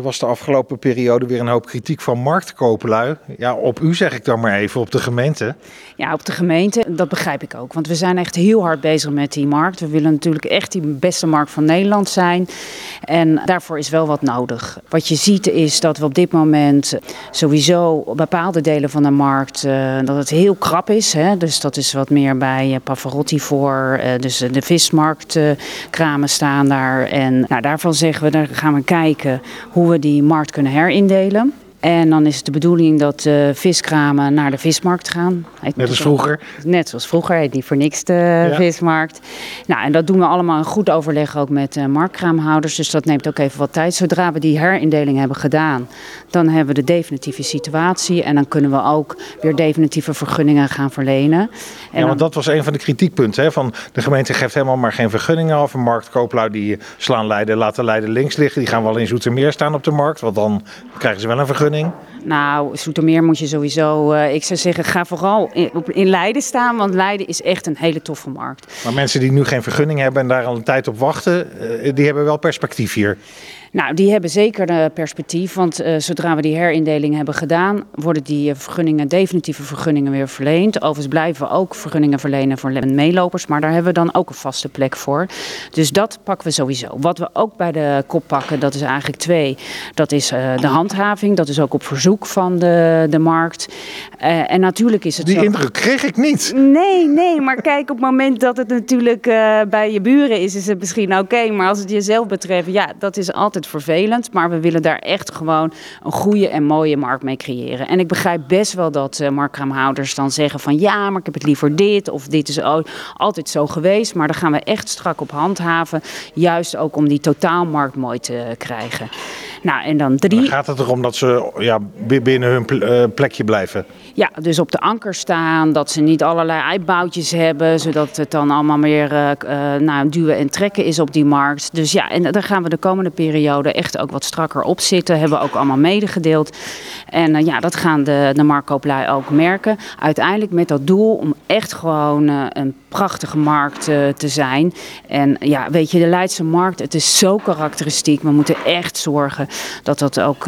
Er was de afgelopen periode weer een hoop kritiek van marktkoopelui. Ja, op u zeg ik dan maar even, op de gemeente. Ja, op de gemeente, dat begrijp ik ook. Want we zijn echt heel hard bezig met die markt. We willen natuurlijk echt die beste markt van Nederland zijn. En daarvoor is wel wat nodig. Wat je ziet is dat we op dit moment sowieso bepaalde delen van de markt... Uh, dat het heel krap is. Hè? Dus dat is wat meer bij uh, Pavarotti voor. Uh, dus de vismarktkramen staan daar. En nou, daarvan zeggen we, daar gaan we kijken hoe die markt kunnen herindelen. En dan is het de bedoeling dat de viskramen naar de vismarkt gaan. Net als vroeger? Net zoals vroeger, heet die voor niks de ja. vismarkt. Nou, en dat doen we allemaal in goed overleg ook met uh, marktkraamhouders. Dus dat neemt ook even wat tijd. Zodra we die herindeling hebben gedaan, dan hebben we de definitieve situatie. En dan kunnen we ook weer definitieve vergunningen gaan verlenen. En ja, want dat was een van de kritiekpunten. Hè? Van de gemeente geeft helemaal maar geen vergunningen af. Een marktkooplui die slaan Leiden, laten Leiden links liggen. Die gaan wel in Zoetermeer staan op de markt. Want dan krijgen ze wel een vergunning. Nou, Zoetermeer moet je sowieso, uh, ik zou zeggen, ga vooral in, in, Leiden staan, want Leiden is echt een hele toffe markt. Maar mensen die nu geen vergunning hebben en daar al een tijd op wachten, uh, die hebben wel perspectief hier. Nou, die hebben zeker de perspectief, want uh, zodra we die herindeling hebben gedaan, worden die vergunningen, definitieve vergunningen weer verleend. Overigens blijven we ook vergunningen verlenen voor meelopers, maar daar hebben we dan ook een vaste plek voor. Dus dat pakken we sowieso. Wat we ook bij de kop pakken, dat is eigenlijk twee. Dat is uh, de handhaving, dat is ook op verzoek van de, de markt. Uh, en natuurlijk is het Die zo... indruk kreeg ik niet. Nee, nee, maar kijk, op het moment dat het natuurlijk bij je buren is, is het misschien oké. Okay, maar als het jezelf betreft, ja, dat is altijd vervelend, maar we willen daar echt gewoon een goede en mooie markt mee creëren. En ik begrijp best wel dat uh, marktkraamhouders dan zeggen van ja, maar ik heb het liever dit of dit is altijd zo geweest. Maar daar gaan we echt strak op handhaven, juist ook om die totaalmarkt mooi te krijgen. Nou, en dan drie. Dan gaat het erom dat ze ja, binnen hun plekje blijven? Ja, dus op de anker staan, dat ze niet allerlei uitbouwtjes hebben, zodat het dan allemaal meer uh, nou, duwen en trekken is op die markt. Dus ja, en daar gaan we de komende periode echt ook wat strakker op zitten. Hebben we ook allemaal medegedeeld. En uh, ja, dat gaan de, de marktkooplui ook merken. Uiteindelijk met dat doel om echt gewoon uh, een prachtige markt te zijn. En ja, weet je, de Leidse markt, het is zo karakteristiek. We moeten echt zorgen dat dat ook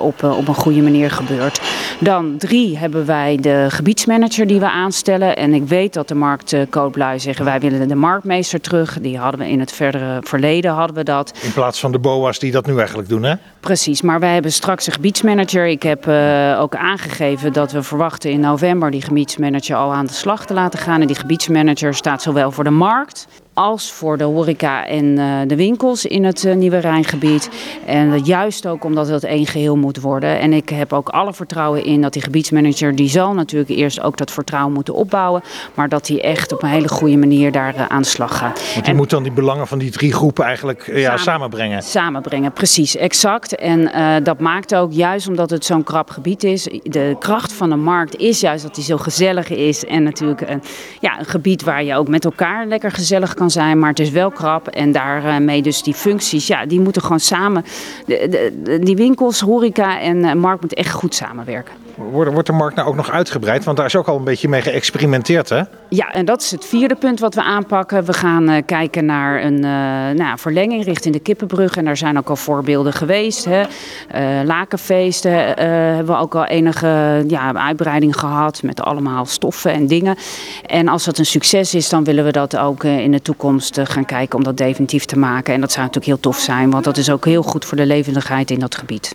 op, op een goede manier gebeurt. Dan drie hebben wij de gebiedsmanager die we aanstellen. En ik weet dat de marktkooplui zeggen wij willen de marktmeester terug. Die hadden we in het verdere verleden hadden we dat. In plaats van de BOA's die dat nu eigenlijk doen hè? Precies, maar wij hebben straks een gebiedsmanager. Ik heb uh, ook aangegeven dat we verwachten in november die gebiedsmanager al aan de slag te laten gaan. En die gebiedsmanager staat zowel voor de markt als voor de horeca en uh, de winkels in het uh, nieuwe Rijngebied. En juist ook omdat het één geheel moet worden. En ik heb ook alle vertrouwen in dat die gebiedsmanager, die zal natuurlijk eerst ook dat vertrouwen moeten opbouwen. Maar dat hij echt op een hele goede manier daar uh, aan de slag gaat. Want die en, moet dan die belangen van die drie groepen eigenlijk ja, samen, samenbrengen. Samenbrengen, precies, exact. En dat maakt ook juist omdat het zo'n krap gebied is. De kracht van de markt is juist dat hij zo gezellig is. En natuurlijk een, ja, een gebied waar je ook met elkaar lekker gezellig kan kan zijn, maar het is wel krap. En daarmee dus die functies, ja, die moeten gewoon samen. De, de, die winkels, horeca en markt moeten echt goed samenwerken. Wordt, de markt nou ook nog uitgebreid? Want daar is ook al een beetje mee geëxperimenteerd, hè? Ja, en dat is het vierde punt wat we aanpakken. We gaan uh, kijken naar een uh, nou, verlenging richting de Kippenbrug. En daar zijn ook al voorbeelden geweest. Hè. Uh, lakenfeesten hebben we ook al enige ja, uitbreiding gehad met allemaal stoffen en dingen. En als dat een succes is, dan willen we dat ook in de toekomst gaan kijken om dat definitief te maken. En dat zou natuurlijk heel tof zijn, want dat is ook heel goed voor de levendigheid in dat gebied.